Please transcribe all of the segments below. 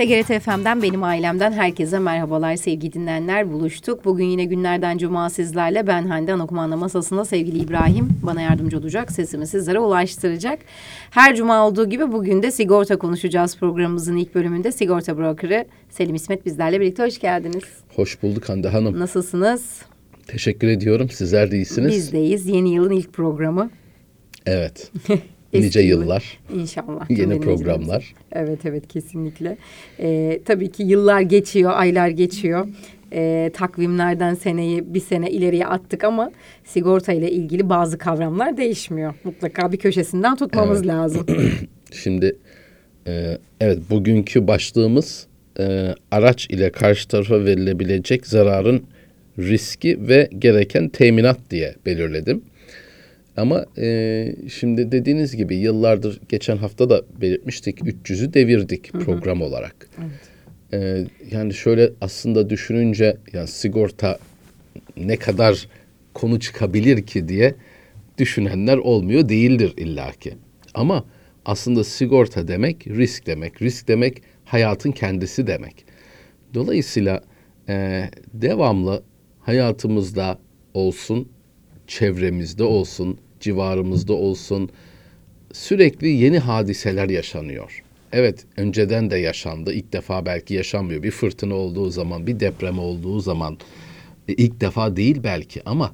TGRT FM'den benim ailemden herkese merhabalar sevgili dinleyenler. Buluştuk. Bugün yine günlerden cuma sizlerle ben Hande Anokumanda masasında sevgili İbrahim bana yardımcı olacak. Sesimi sizlere ulaştıracak. Her cuma olduğu gibi bugün de sigorta konuşacağız programımızın ilk bölümünde. Sigorta brokeri Selim İsmet bizlerle birlikte hoş geldiniz. Hoş bulduk Hande Hanım. Nasılsınız? Teşekkür ediyorum. Sizler de iyisiniz. Bizdeyiz. Yeni yılın ilk programı. Evet. Eski nice yıllar, İnşallah. yeni programlar. Evet evet kesinlikle. Ee, tabii ki yıllar geçiyor, aylar geçiyor. Ee, takvimlerden seneyi bir sene ileriye attık ama sigorta ile ilgili bazı kavramlar değişmiyor. Mutlaka bir köşesinden tutmamız lazım. Şimdi e, evet bugünkü başlığımız e, araç ile karşı tarafa verilebilecek zararın riski ve gereken teminat diye belirledim. Ama e, şimdi dediğiniz gibi yıllardır geçen hafta da belirtmiştik 300'ü devirdik program olarak. E, yani şöyle aslında düşününce yani sigorta ne kadar konu çıkabilir ki diye düşünenler olmuyor değildir illaki. Ama aslında sigorta demek risk demek. Risk demek hayatın kendisi demek. Dolayısıyla e, devamlı hayatımızda olsun, çevremizde olsun, civarımızda olsun sürekli yeni hadiseler yaşanıyor. Evet önceden de yaşandı. İlk defa belki yaşanmıyor. Bir fırtına olduğu zaman, bir deprem olduğu zaman e, ilk defa değil belki ama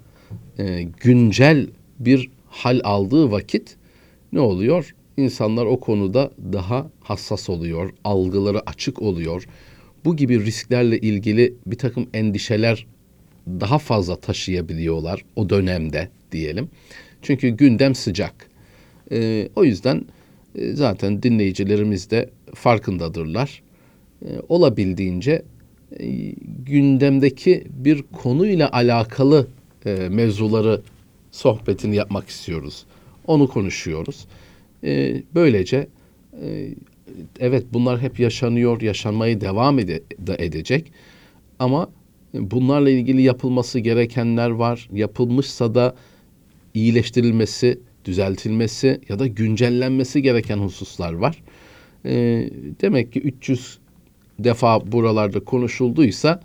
e, güncel bir hal aldığı vakit ne oluyor? İnsanlar o konuda daha hassas oluyor, algıları açık oluyor. Bu gibi risklerle ilgili bir takım endişeler daha fazla taşıyabiliyorlar o dönemde diyelim. Çünkü gündem sıcak. Ee, o yüzden e, zaten dinleyicilerimiz de farkındadırlar. Ee, olabildiğince e, gündemdeki bir konuyla alakalı e, mevzuları sohbetini yapmak istiyoruz. Onu konuşuyoruz. Ee, böylece e, evet bunlar hep yaşanıyor, yaşanmayı devam ede- de edecek. Ama bunlarla ilgili yapılması gerekenler var. Yapılmışsa da iyileştirilmesi, düzeltilmesi ya da güncellenmesi gereken hususlar var. Ee, demek ki 300 defa buralarda konuşulduysa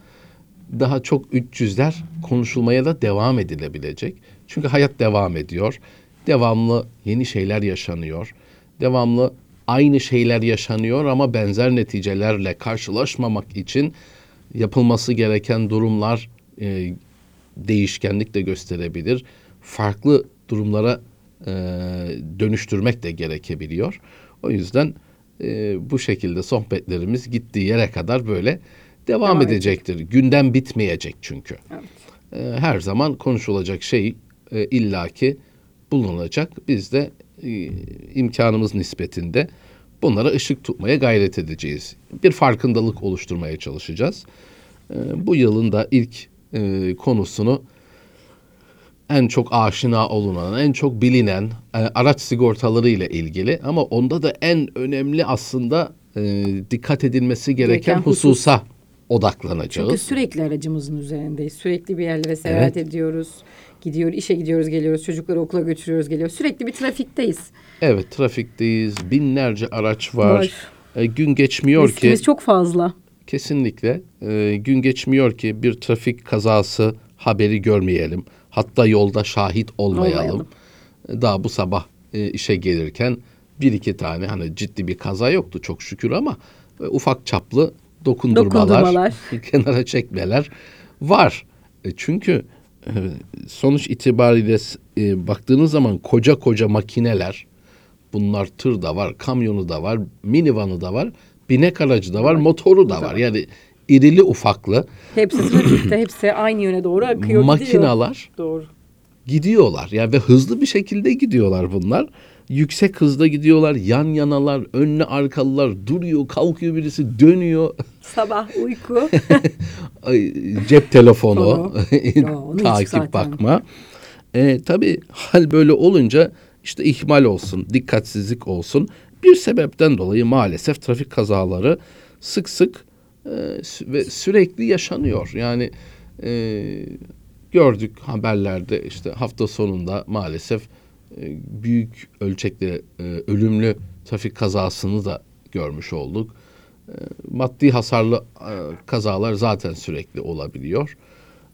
daha çok 300'ler konuşulmaya da devam edilebilecek. Çünkü hayat devam ediyor. Devamlı yeni şeyler yaşanıyor. Devamlı aynı şeyler yaşanıyor ama benzer neticelerle karşılaşmamak için yapılması gereken durumlar e, değişkenlik de gösterebilir. Farklı durumlara e, dönüştürmek de gerekebiliyor. O yüzden e, bu şekilde sohbetlerimiz gittiği yere kadar böyle devam, Devam edecektir. Gündem bitmeyecek çünkü. Evet. E, her zaman konuşulacak şey e, illaki bulunacak. Biz de e, imkanımız nispetinde bunlara ışık tutmaya gayret edeceğiz. Bir farkındalık oluşturmaya çalışacağız. E, bu yılın da ilk e, konusunu en çok aşina olunan, en çok bilinen e, araç sigortaları ile ilgili ama onda da en önemli aslında e, dikkat edilmesi gereken, Gereken husus. hususa odaklanacağız. Çünkü sürekli aracımızın üzerindeyiz. Sürekli bir yerlere seyahat ediyoruz. Gidiyor, işe gidiyoruz, geliyoruz. Çocukları okula götürüyoruz, geliyoruz. Sürekli bir trafikteyiz. Evet trafikteyiz, binlerce araç var. Var. E, gün geçmiyor ki Riskimiz çok fazla. kesinlikle e, gün geçmiyor ki bir trafik kazası haberi görmeyelim. Hatta yolda şahit olmayalım. Olmayalım. E, Daha bu sabah e, işe gelirken bir iki tane hani ciddi bir kaza yoktu çok şükür ama e, ufak çaplı dokundurmalar, Dokundurmalar. kenara çekmeler var. E, çünkü sonuç itibariyle e, baktığınız zaman koca koca makineler bunlar tır da var, kamyonu da var, minivanı da var, binek aracı da var, motoru da var. Yani irili ufaklı Hepsi trafikte, hepsi aynı yöne doğru akıyor gidiyor. makinalar Doğru. gidiyorlar. Yani ve hızlı bir şekilde gidiyorlar bunlar. Yüksek hızda gidiyorlar, yan yanalar, önlü arkalılar duruyor, kalkıyor birisi dönüyor. Sabah uyku. Cep telefonu, takip bakma. E, tabii hal böyle olunca işte ihmal olsun, dikkatsizlik olsun. Bir sebepten dolayı maalesef trafik kazaları sık sık e, ve sürekli yaşanıyor. Yani e, gördük haberlerde işte hafta sonunda maalesef büyük ölçekli e, ölümlü trafik kazasını da görmüş olduk. maddi hasarlı e, kazalar zaten sürekli olabiliyor.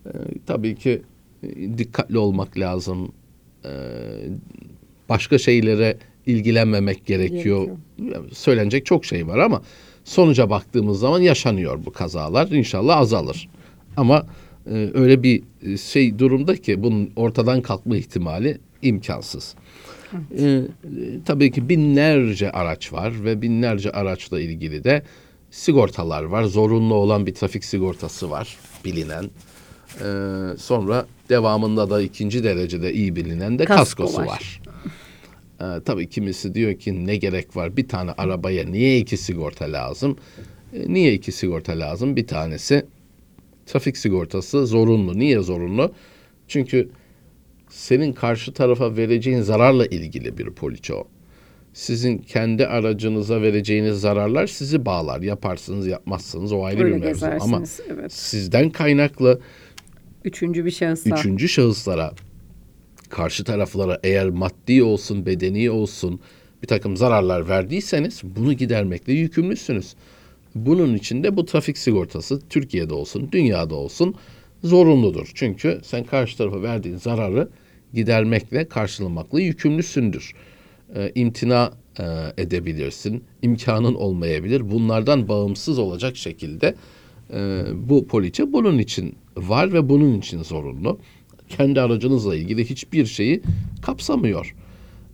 E, tabii ki e, dikkatli olmak lazım. E, başka şeylere ilgilenmemek gerekiyor. Söylenecek çok şey var ama sonuca baktığımız zaman yaşanıyor bu kazalar. İnşallah azalır. Ama e, öyle bir e, şey durumda ki bunun ortadan kalkma ihtimali imkansız. E, e, tabii ki binlerce araç var ve binlerce araçla ilgili de sigortalar var. Zorunlu olan bir trafik sigortası var bilinen. E, sonra devamında da ikinci derecede iyi bilinen de Kasko kaskosu var. var. E, tabii kimisi diyor ki ne gerek var bir tane arabaya niye iki sigorta lazım? E, niye iki sigorta lazım? Bir tanesi trafik sigortası zorunlu. Niye zorunlu? Çünkü senin karşı tarafa vereceğin zararla ilgili bir poliçe o. Sizin kendi aracınıza vereceğiniz zararlar sizi bağlar. Yaparsınız yapmazsınız o ayrı Öyle bir mevzu. Ama evet. sizden kaynaklı Üçüncü bir şahısla. üçüncü şahıslara, karşı taraflara eğer maddi olsun, bedeni olsun bir takım zararlar verdiyseniz bunu gidermekle yükümlüsünüz. Bunun için de bu trafik sigortası Türkiye'de olsun, dünyada olsun zorunludur. Çünkü sen karşı tarafa verdiğin zararı gidermekle, karşılamakla yükümlüsündür. Ee, imtina e, edebilirsin, imkanın olmayabilir. Bunlardan bağımsız olacak şekilde e, bu poliçe bunun için var ve bunun için zorunlu. Kendi aracınızla ilgili hiçbir şeyi kapsamıyor.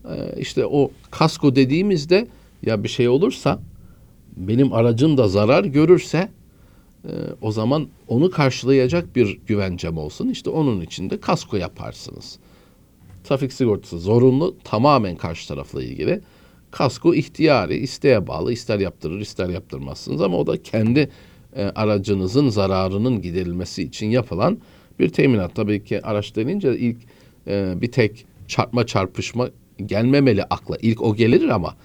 Ee, işte o kasko dediğimizde ya bir şey olursa benim aracım da zarar görürse e, o zaman onu karşılayacak bir güvencem olsun. İşte onun için de kasko yaparsınız. Trafik sigortası zorunlu tamamen karşı tarafla ilgili. Kasko ihtiyari, isteğe bağlı. ister yaptırır, ister yaptırmazsınız ama o da kendi e, aracınızın zararının giderilmesi için yapılan bir teminat. Tabii ki araç denince ilk e, bir tek çarpma çarpışma gelmemeli akla. İlk o gelir ama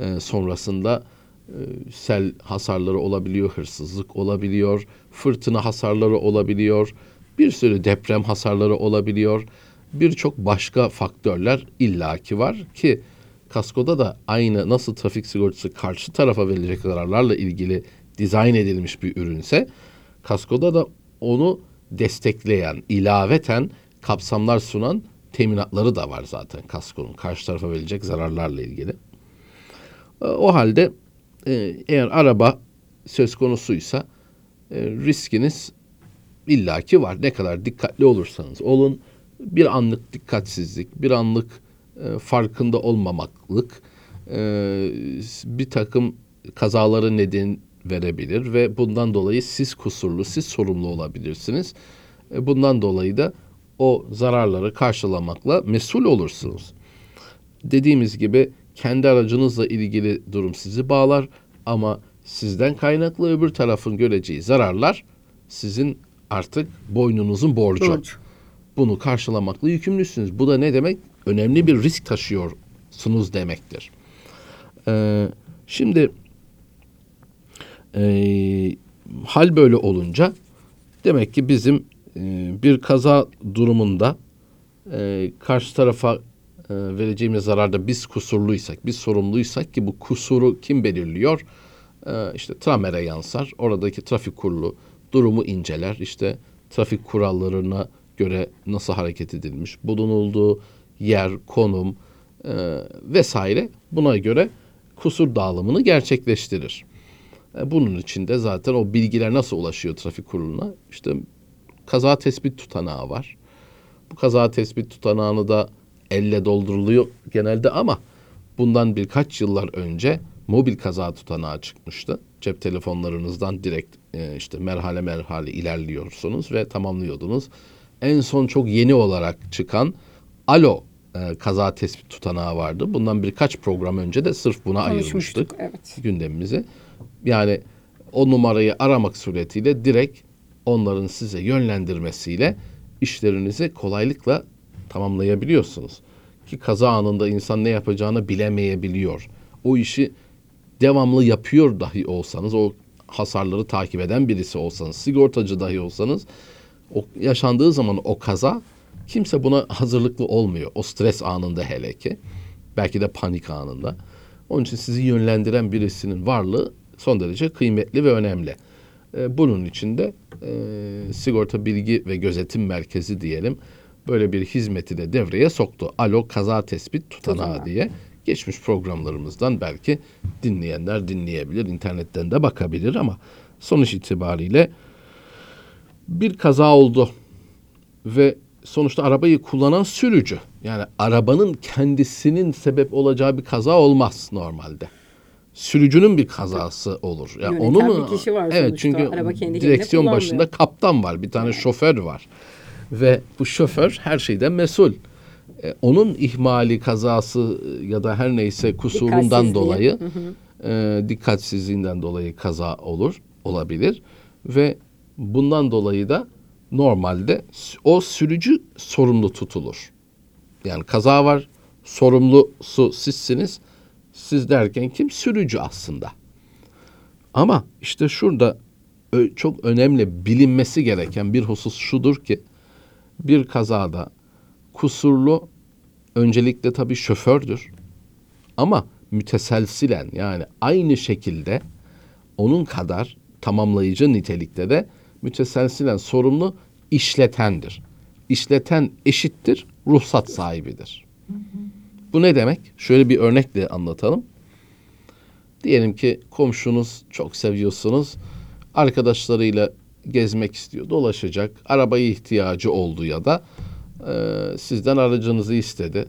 e, sonrasında e, sel hasarları olabiliyor, hırsızlık olabiliyor, fırtına hasarları olabiliyor, bir sürü deprem hasarları olabiliyor. Birçok başka faktörler illaki var ki kaskoda da aynı nasıl trafik sigortası karşı tarafa verilecek zararlarla ilgili dizayn edilmiş bir ürünse kaskoda da onu destekleyen, ilaveten kapsamlar sunan teminatları da var zaten kaskonun karşı tarafa verilecek zararlarla ilgili. E, O halde e, eğer araba söz konusuysa e, riskiniz illaki var. Ne kadar dikkatli olursanız olun bir anlık dikkatsizlik, bir anlık e, farkında olmamaklık e, bir takım kazaları neden verebilir ve bundan dolayı siz kusurlu, siz sorumlu olabilirsiniz. E, bundan dolayı da o zararları karşılamakla mesul olursunuz. Dediğimiz gibi kendi aracınızla ilgili durum sizi bağlar ama sizden kaynaklı öbür tarafın göreceği zararlar sizin artık boynunuzun borcu. Borcu. Bunu karşılamakla yükümlüsünüz. Bu da ne demek? Önemli bir risk taşıyorsunuz demektir. Ee, şimdi ee, hal böyle olunca demek ki bizim e, bir kaza durumunda e, karşı tarafa e, vereceğimiz zararda biz kusurluysak, biz sorumluysak ki bu kusuru kim belirliyor? E, işte tramere yansar. Oradaki trafik kurulu durumu inceler. İşte trafik kurallarına göre nasıl hareket edilmiş, bulunulduğu yer, konum e, vesaire buna göre kusur dağılımını gerçekleştirir. E, Bunun için de zaten o bilgiler nasıl ulaşıyor trafik kuruluna? İşte kaza tespit tutanağı var. Bu kaza tespit tutanağını da elle dolduruluyor genelde ama bundan birkaç yıllar önce mobil kaza tutanağı çıkmıştı. Cep telefonlarınızdan direkt e, işte merhale merhale ilerliyorsunuz ve tamamlıyordunuz. En son çok yeni olarak çıkan Alo e, kaza tespit tutanağı vardı. Bundan birkaç program önce de sırf buna ayırmıştık evet. gündemimizi. Yani o numarayı aramak suretiyle direkt onların size yönlendirmesiyle işlerinizi kolaylıkla tamamlayabiliyorsunuz. Ki kaza anında insan ne yapacağını bilemeyebiliyor. O işi devamlı yapıyor dahi olsanız, o hasarları takip eden birisi olsanız, sigortacı dahi olsanız, o yaşandığı zaman o kaza kimse buna hazırlıklı olmuyor. O stres anında hele ki. Belki de panik anında. Onun için sizi yönlendiren birisinin varlığı son derece kıymetli ve önemli. E, bunun için de e, sigorta bilgi ve gözetim merkezi diyelim böyle bir hizmeti de devreye soktu. Alo kaza tespit tutanağı Tutanağı. diye geçmiş programlarımızdan belki dinleyenler dinleyebilir, internetten de bakabilir ama sonuç itibariyle bir kaza oldu ve sonuçta arabayı kullanan sürücü. Yani arabanın kendisinin sebep olacağı bir kaza olmaz normalde. Sürücünün bir kazası olur. Ya Yöneten onu mu? kişi var Evet sonuçta. çünkü Araba kendi direksiyon başında kaptan var, bir tane şoför var. Ve bu şoför her şeyden mesul. E, onun ihmali, kazası ya da her neyse kusurundan dolayı e, dikkatsizliğinden dolayı kaza olur, olabilir ve bundan dolayı da normalde o sürücü sorumlu tutulur. Yani kaza var, sorumlusu sizsiniz. Siz derken kim? Sürücü aslında. Ama işte şurada çok önemli bilinmesi gereken bir husus şudur ki bir kazada kusurlu öncelikle tabii şofördür. Ama müteselsilen yani aynı şekilde onun kadar tamamlayıcı nitelikte de müteselsilen sorumlu işletendir. İşleten eşittir ruhsat sahibidir. Bu ne demek? Şöyle bir örnekle anlatalım. Diyelim ki komşunuz çok seviyorsunuz. Arkadaşlarıyla gezmek istiyor, dolaşacak. Arabaya ihtiyacı oldu ya da e, sizden aracınızı istedi.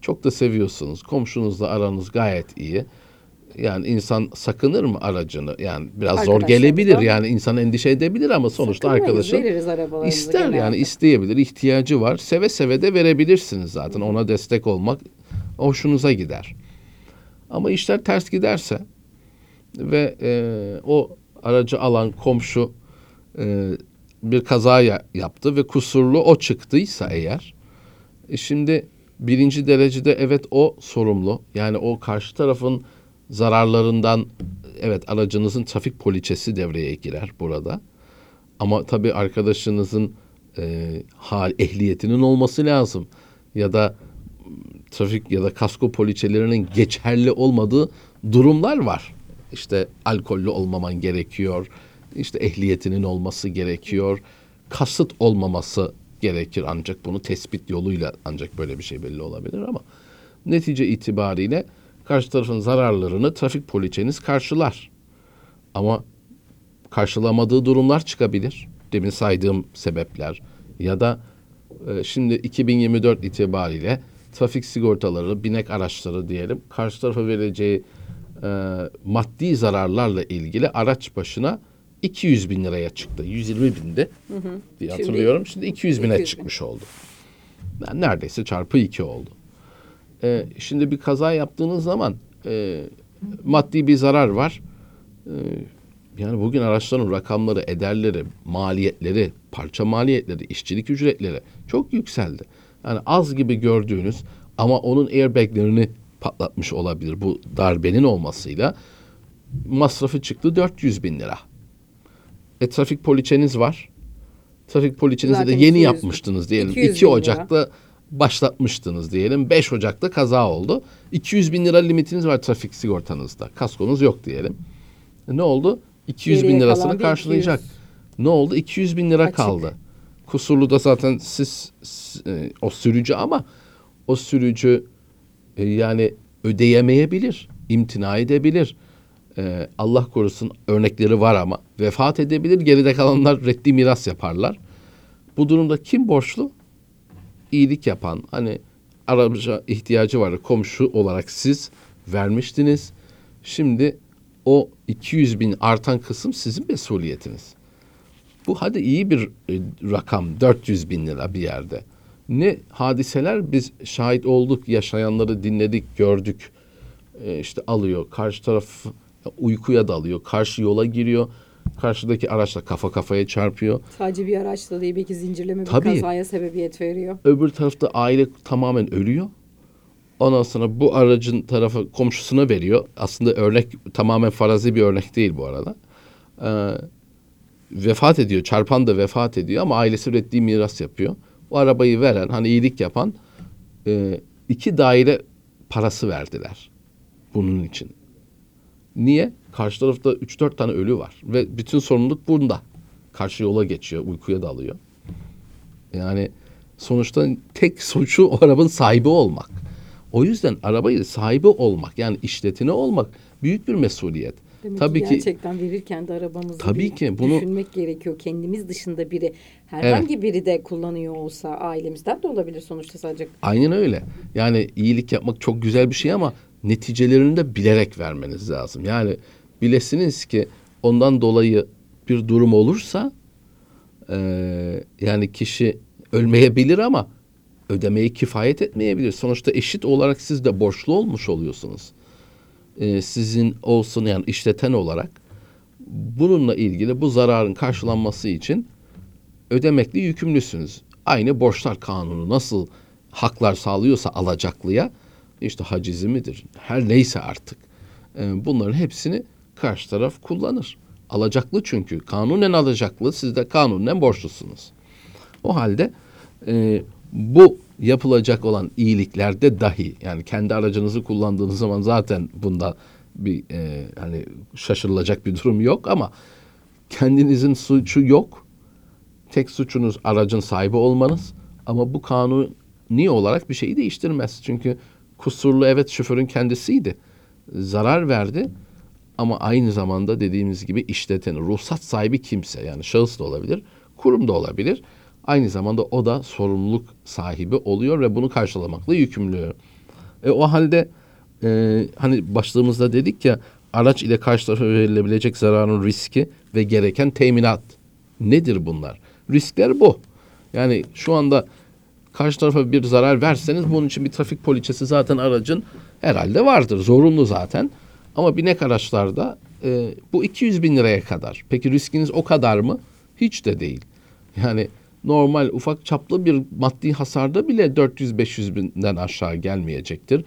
Çok da seviyorsunuz. Komşunuzla aranız gayet iyi. Yani insan sakınır mı aracını? Yani biraz zor Arkadaşlarımızdan. gelebilir. Yani insan endişe edebilir ama sonuçta Sakınmayız, arkadaşın ister genelde. yani isteyebilir, ihtiyacı var. Seve seve de verebilirsiniz zaten. Ona destek olmak hoşunuza gider. Ama işler ters giderse ve e, o aracı alan komşu e, bir kaza ya- yaptı ve kusurlu o çıktıysa eğer e, şimdi birinci derecede evet o sorumlu. Yani o karşı tarafın zararlarından evet aracınızın trafik poliçesi devreye girer burada. Ama tabii arkadaşınızın e, hal ehliyetinin olması lazım. Ya da trafik ya da kasko poliçelerinin geçerli olmadığı durumlar var. İşte alkollü olmaman gerekiyor. İşte ehliyetinin olması gerekiyor. Kasıt olmaması gerekir ancak bunu tespit yoluyla ancak böyle bir şey belli olabilir ama netice itibariyle karşı tarafın zararlarını trafik poliçeniz karşılar. Ama karşılamadığı durumlar çıkabilir. Demin saydığım sebepler ya da e, şimdi 2024 itibariyle trafik sigortaları, binek araçları diyelim karşı tarafa vereceği e, maddi zararlarla ilgili araç başına 200 bin liraya çıktı. 120 bindi diye Şimdi hatırlıyorum. Şimdi 200 bine 200 bin. çıkmış oldu. Yani neredeyse çarpı 2 oldu. E, şimdi bir kaza yaptığınız zaman e, maddi bir zarar var. E, yani bugün araçların rakamları, ederleri, maliyetleri, parça maliyetleri, işçilik ücretleri çok yükseldi. Yani az gibi gördüğünüz ama onun airbaglerini patlatmış olabilir bu darbenin olmasıyla. Masrafı çıktı 400 bin lira. E trafik poliçeniz var. Trafik poliçenizi de Zaten yeni 200 yapmıştınız diyelim. 200 bin 2 lira. Başlatmıştınız diyelim. 5 Ocak'ta kaza oldu. 200 bin lira limitiniz var trafik sigortanızda. Kaskonuz yok diyelim. E ne oldu? 200 bin Geriye lirasını kalan bir karşılayacak. 200. Ne oldu? 200 bin lira Açık. kaldı. Kusurlu da zaten siz e, o sürücü ama o sürücü e, yani ödeyemeyebilir, imtina edebilir. E, Allah korusun örnekleri var ama vefat edebilir. Geride kalanlar reddi miras yaparlar. Bu durumda kim borçlu? İyilik yapan, hani araca ihtiyacı var komşu olarak siz vermiştiniz. Şimdi o 200 bin artan kısım sizin mesuliyetiniz. Bu hadi iyi bir e, rakam 400 bin lira bir yerde. Ne hadiseler biz şahit olduk, yaşayanları dinledik, gördük. E, işte alıyor, karşı taraf uykuya dalıyor, karşı yola giriyor. Karşıdaki araçla kafa kafaya çarpıyor. Sadece bir araçla değil belki zincirleme bir Tabii. kazaya sebebiyet veriyor. Öbür tarafta aile tamamen ölüyor. Ondan sonra bu aracın tarafı komşusuna veriyor. Aslında örnek tamamen farazi bir örnek değil bu arada. Ee, vefat ediyor. Çarpan da vefat ediyor ama ailesi ürettiği miras yapıyor. O arabayı veren hani iyilik yapan e, iki daire parası verdiler bunun için. Niye? Karşı tarafta 3-4 tane ölü var ve bütün sorumluluk bunda. Karşı yola geçiyor, uykuya dalıyor. Yani sonuçta tek suçu o arabanın sahibi olmak. O yüzden arabayı sahibi olmak yani işletini olmak büyük bir mesuliyet. Demek Tabii ki ki gerçekten verirken de arabamızı Tabii ki bunu- düşünmek gerekiyor. Kendimiz dışında biri herhangi biri de kullanıyor olsa ailemizden de olabilir sonuçta sadece. Aynen öyle. Yani iyilik yapmak çok güzel bir şey ama neticelerini de bilerek vermeniz lazım. Yani bilesiniz ki ondan dolayı bir durum olursa eee, yani kişi ölmeyebilir ama ödemeyi kifayet etmeyebilir. Sonuçta eşit olarak siz de borçlu olmuş oluyorsunuz. Eee, sizin olsun yani işleten olarak bununla ilgili bu zararın karşılanması için ödemekle yükümlüsünüz. Aynı borçlar kanunu nasıl haklar sağlıyorsa alacaklıya işte hacizi midir her neyse artık e, bunların hepsini karşı taraf kullanır. Alacaklı çünkü kanunen alacaklı siz de kanunen borçlusunuz. O halde e, bu yapılacak olan iyiliklerde dahi yani kendi aracınızı kullandığınız zaman zaten bunda bir e, hani şaşırılacak bir durum yok ama kendinizin suçu yok. Tek suçunuz aracın sahibi olmanız ama bu kanuni olarak bir şeyi değiştirmez. Çünkü kusurlu evet şoförün kendisiydi. Zarar verdi ama aynı zamanda dediğimiz gibi işleten, ruhsat sahibi kimse yani şahıs da olabilir, kurum da olabilir. Aynı zamanda o da sorumluluk sahibi oluyor ve bunu karşılamakla yükümlü. E, o halde e, hani başlığımızda dedik ya araç ile karşı tarafa verilebilecek zararın riski ve gereken teminat. Nedir bunlar? Riskler bu. Yani şu anda karşı tarafa bir zarar verseniz bunun için bir trafik poliçesi zaten aracın herhalde vardır. Zorunlu zaten. Ama binek araçlarda e, bu 200 bin liraya kadar. Peki riskiniz o kadar mı? Hiç de değil. Yani normal ufak çaplı bir maddi hasarda bile 400-500 binden aşağı gelmeyecektir.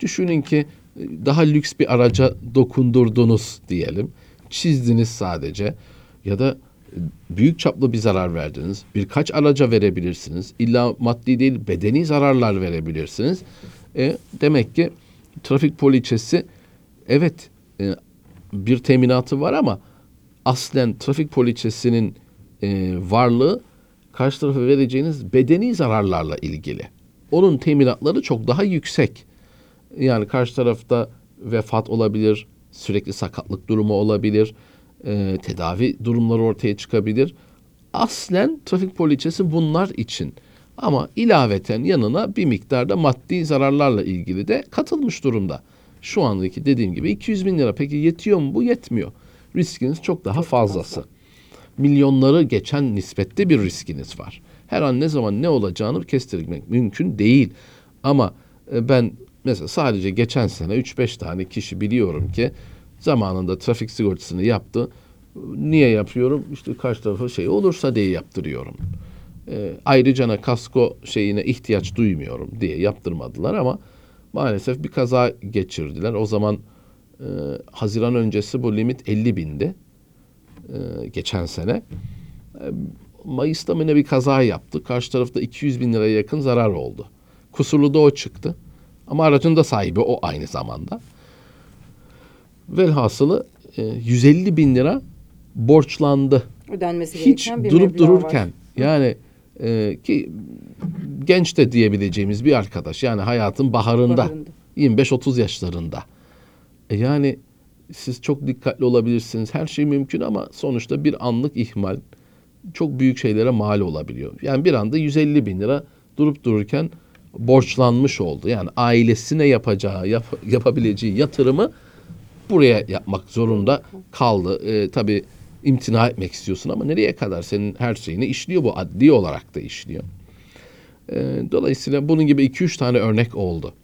Düşünün ki e, daha lüks bir araca dokundurdunuz diyelim. Çizdiniz sadece ya da büyük çaplı bir zarar verdiniz. Birkaç araca verebilirsiniz. İlla maddi değil bedeni zararlar verebilirsiniz. E, demek ki trafik poliçesi evet e, bir teminatı var ama aslen trafik poliçesinin e, varlığı karşı tarafa vereceğiniz bedeni zararlarla ilgili. Onun teminatları çok daha yüksek. Yani karşı tarafta vefat olabilir, sürekli sakatlık durumu olabilir, e, tedavi durumları ortaya çıkabilir. Aslen trafik poliçesi bunlar için. Ama ilaveten yanına bir miktarda maddi zararlarla ilgili de katılmış durumda. Şu andaki dediğim gibi 200 bin lira. Peki yetiyor mu bu? Yetmiyor. Riskiniz çok daha fazlası. Milyonları geçen nispette bir riskiniz var. Her an ne zaman ne olacağını kestirmek mümkün değil. Ama e, ben mesela sadece geçen sene 3-5 tane kişi biliyorum ki zamanında trafik sigortasını yaptı. Niye yapıyorum? İşte karşı tarafa şey olursa diye yaptırıyorum. E, ayrıca kasko şeyine ihtiyaç duymuyorum diye yaptırmadılar ama maalesef bir kaza geçirdiler. O zaman e, Haziran öncesi bu limit 50 bindi. E, geçen sene. E, Mayıs'ta mı ne bir kaza yaptı. Karşı tarafta 200 bin liraya yakın zarar oldu. Kusurlu da o çıktı. Ama aracın da sahibi o aynı zamanda. Velhasılı e, 150 bin lira borçlandı. Ödenmesi Hiç gereken bir durup dururken var. yani e, ki genç de diyebileceğimiz bir arkadaş yani hayatın baharında, Baharında. 25-30 yaşlarında. E yani siz çok dikkatli olabilirsiniz. Her şey mümkün ama sonuçta bir anlık ihmal çok büyük şeylere mal olabiliyor. Yani bir anda 150 bin lira durup dururken borçlanmış oldu. Yani ailesine yapacağı, yap- yapabileceği yatırımı buraya yapmak zorunda kaldı. Ee, tabii imtina etmek istiyorsun ama nereye kadar senin her şeyini işliyor bu adli olarak da işliyor. Ee, dolayısıyla bunun gibi 2-3 tane örnek oldu.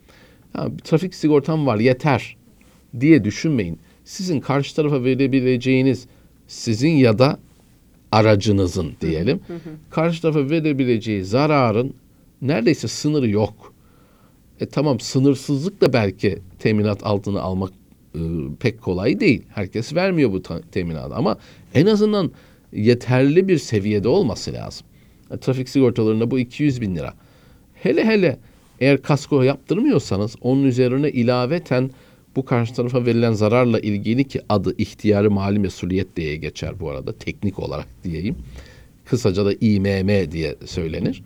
Ha, trafik sigortam var yeter diye düşünmeyin. Sizin karşı tarafa verebileceğiniz sizin ya da aracınızın diyelim karşı tarafa verebileceği zararın neredeyse sınırı yok. E tamam sınırsızlık da belki teminat altına almak e, pek kolay değil. Herkes vermiyor bu teminatı ama en azından yeterli bir seviyede olması lazım. E, trafik sigortalarında bu 200 bin lira. Hele hele eğer kasko yaptırmıyorsanız onun üzerine ilaveten bu karşı tarafa verilen zararla ilgili ki adı ihtiyari mali mesuliyet diye geçer bu arada teknik olarak diyeyim. Kısaca da İMM diye söylenir.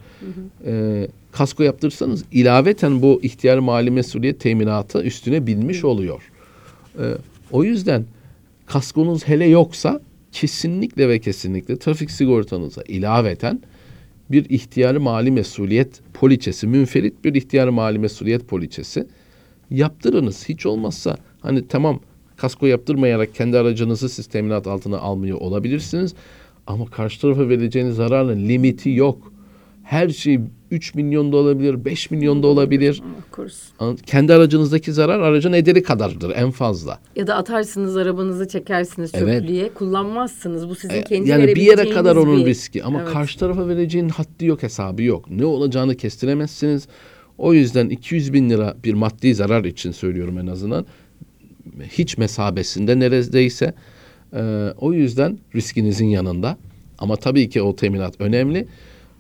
Ee, kasko yaptırırsanız ilaveten bu ihtiyari mali mesuliyet teminatı üstüne binmiş oluyor. Ee, o yüzden kaskonuz hele yoksa kesinlikle ve kesinlikle trafik sigortanıza ilaveten bir ihtiyari mali mesuliyet poliçesi, münferit bir ihtiyari mali mesuliyet poliçesi yaptırınız. Hiç olmazsa hani tamam kasko yaptırmayarak kendi aracınızı siz teminat altına almıyor olabilirsiniz. Ama karşı tarafa vereceğiniz zararın limiti yok. Her şey 3 milyon da olabilir, 5 milyon da olabilir. An- Kendi aracınızdaki zarar aracın ederi kadardır en fazla. Ya da atarsınız arabanızı çekersiniz Evet. çöplüğe kullanmazsınız. Bu sizin E, kendi yani bir yere kadar onun bir- riski ama Evet. karşı tarafa vereceğin haddi yok hesabı yok. Ne olacağını kestiremezsiniz. O yüzden 200 bin lira bir maddi zarar için söylüyorum en azından. Hiç mesabesinde neredeyse. Ee, o yüzden riskinizin yanında. Ama tabii ki o teminat önemli.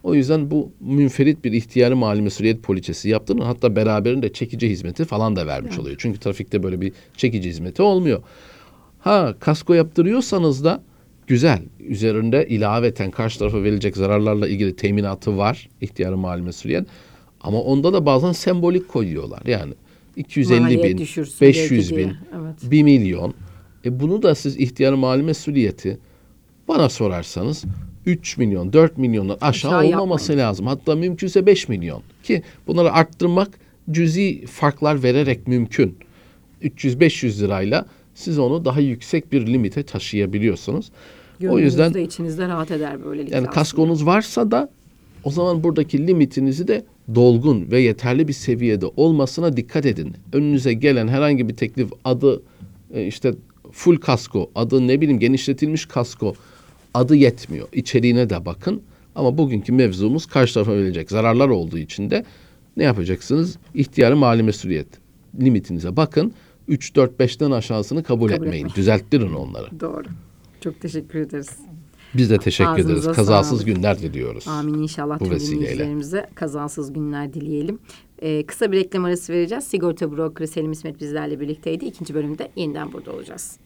O yüzden bu münferit bir ihtiyari mali mesuliyet poliçesi yaptırın. Hatta beraberinde çekici hizmeti falan da vermiş oluyor. Çünkü trafikte böyle bir çekici hizmeti olmuyor. Ha kasko yaptırıyorsanız da güzel. Üzerinde ilaveten karşı tarafa verilecek zararlarla ilgili teminatı var. İhtiyarı mali mesuliyet. Ama onda da bazen sembolik koyuyorlar. Yani 250 Maliyet bin, düşürsün 500 belki bin, diye. Evet. 1 milyon. E bunu da siz ihtiyarı mali mesuliyeti bana sorarsanız 3 milyon, 4 milyondan aşağı, Aşağı olmaması lazım. Hatta mümkünse 5 milyon. Ki bunları arttırmak cüzi farklar vererek mümkün. 300-500 lirayla siz onu daha yüksek bir limite taşıyabiliyorsunuz. o Gönlünüz yüzden de içinizde rahat eder böylelikle. yani aslında. kaskonuz varsa da o zaman buradaki limitinizi de dolgun ve yeterli bir seviyede olmasına dikkat edin. Önünüze gelen herhangi bir teklif adı e, işte full kasko, adı ne bileyim genişletilmiş kasko adı yetmiyor. İçeriğine de bakın. Ama bugünkü mevzumuz karşı tarafa verilecek zararlar olduğu için de ne yapacaksınız? İhtiyarı mali mesuliyet limitinize bakın. 3 4 5'ten aşağısını kabul, Kabul etmeyin. etmeyin. Düzelttirin onları. Doğru. Çok teşekkür ederiz. Biz de teşekkür Ağzınıza ederiz. Kazasız sağlık. günler diliyoruz. Amin inşallah Bu dinleyicilerimize kazasız günler dileyelim. Ee, kısa bir reklam arası vereceğiz. Sigorta brokeri Selim İsmet bizlerle birlikteydi. İkinci bölümde yeniden burada olacağız.